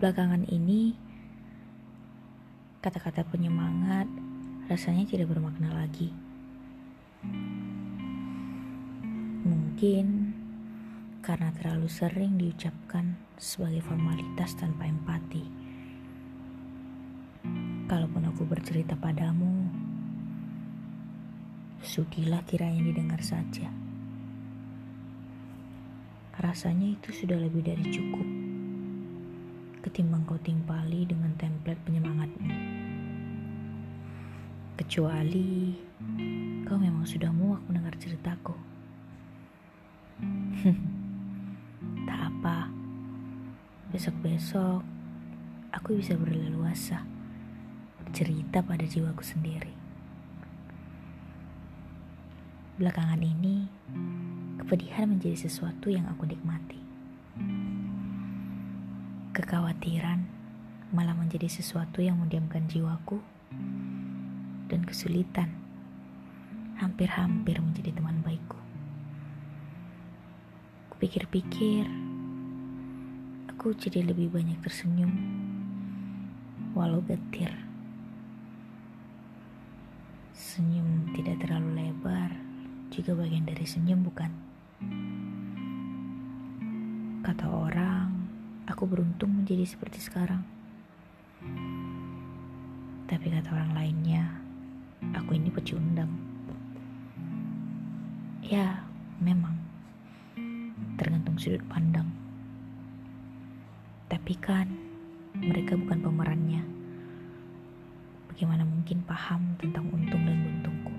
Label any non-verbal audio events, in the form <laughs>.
Belakangan ini, kata-kata penyemangat rasanya tidak bermakna lagi. Mungkin karena terlalu sering diucapkan sebagai formalitas tanpa empati. Kalaupun aku bercerita padamu, sudilah kiranya didengar saja. Rasanya itu sudah lebih dari cukup ketimbang kau timpali dengan template penyemangatmu. Kecuali kau memang sudah muak mendengar ceritaku. <laughs> tak apa, besok-besok aku bisa berleluasa bercerita pada jiwaku sendiri. Belakangan ini, kepedihan menjadi sesuatu yang aku nikmati. Kekhawatiran malah menjadi sesuatu yang mendiamkan jiwaku dan kesulitan hampir-hampir menjadi teman baikku. Kupikir-pikir, aku jadi lebih banyak tersenyum walau getir. Senyum tidak terlalu lebar juga bagian dari senyum bukan? Kata orang, aku beruntung menjadi seperti sekarang. Tapi kata orang lainnya, aku ini pecundang. Ya, memang. Tergantung sudut pandang. Tapi kan, mereka bukan pemerannya. Bagaimana mungkin paham tentang untung dan buntung?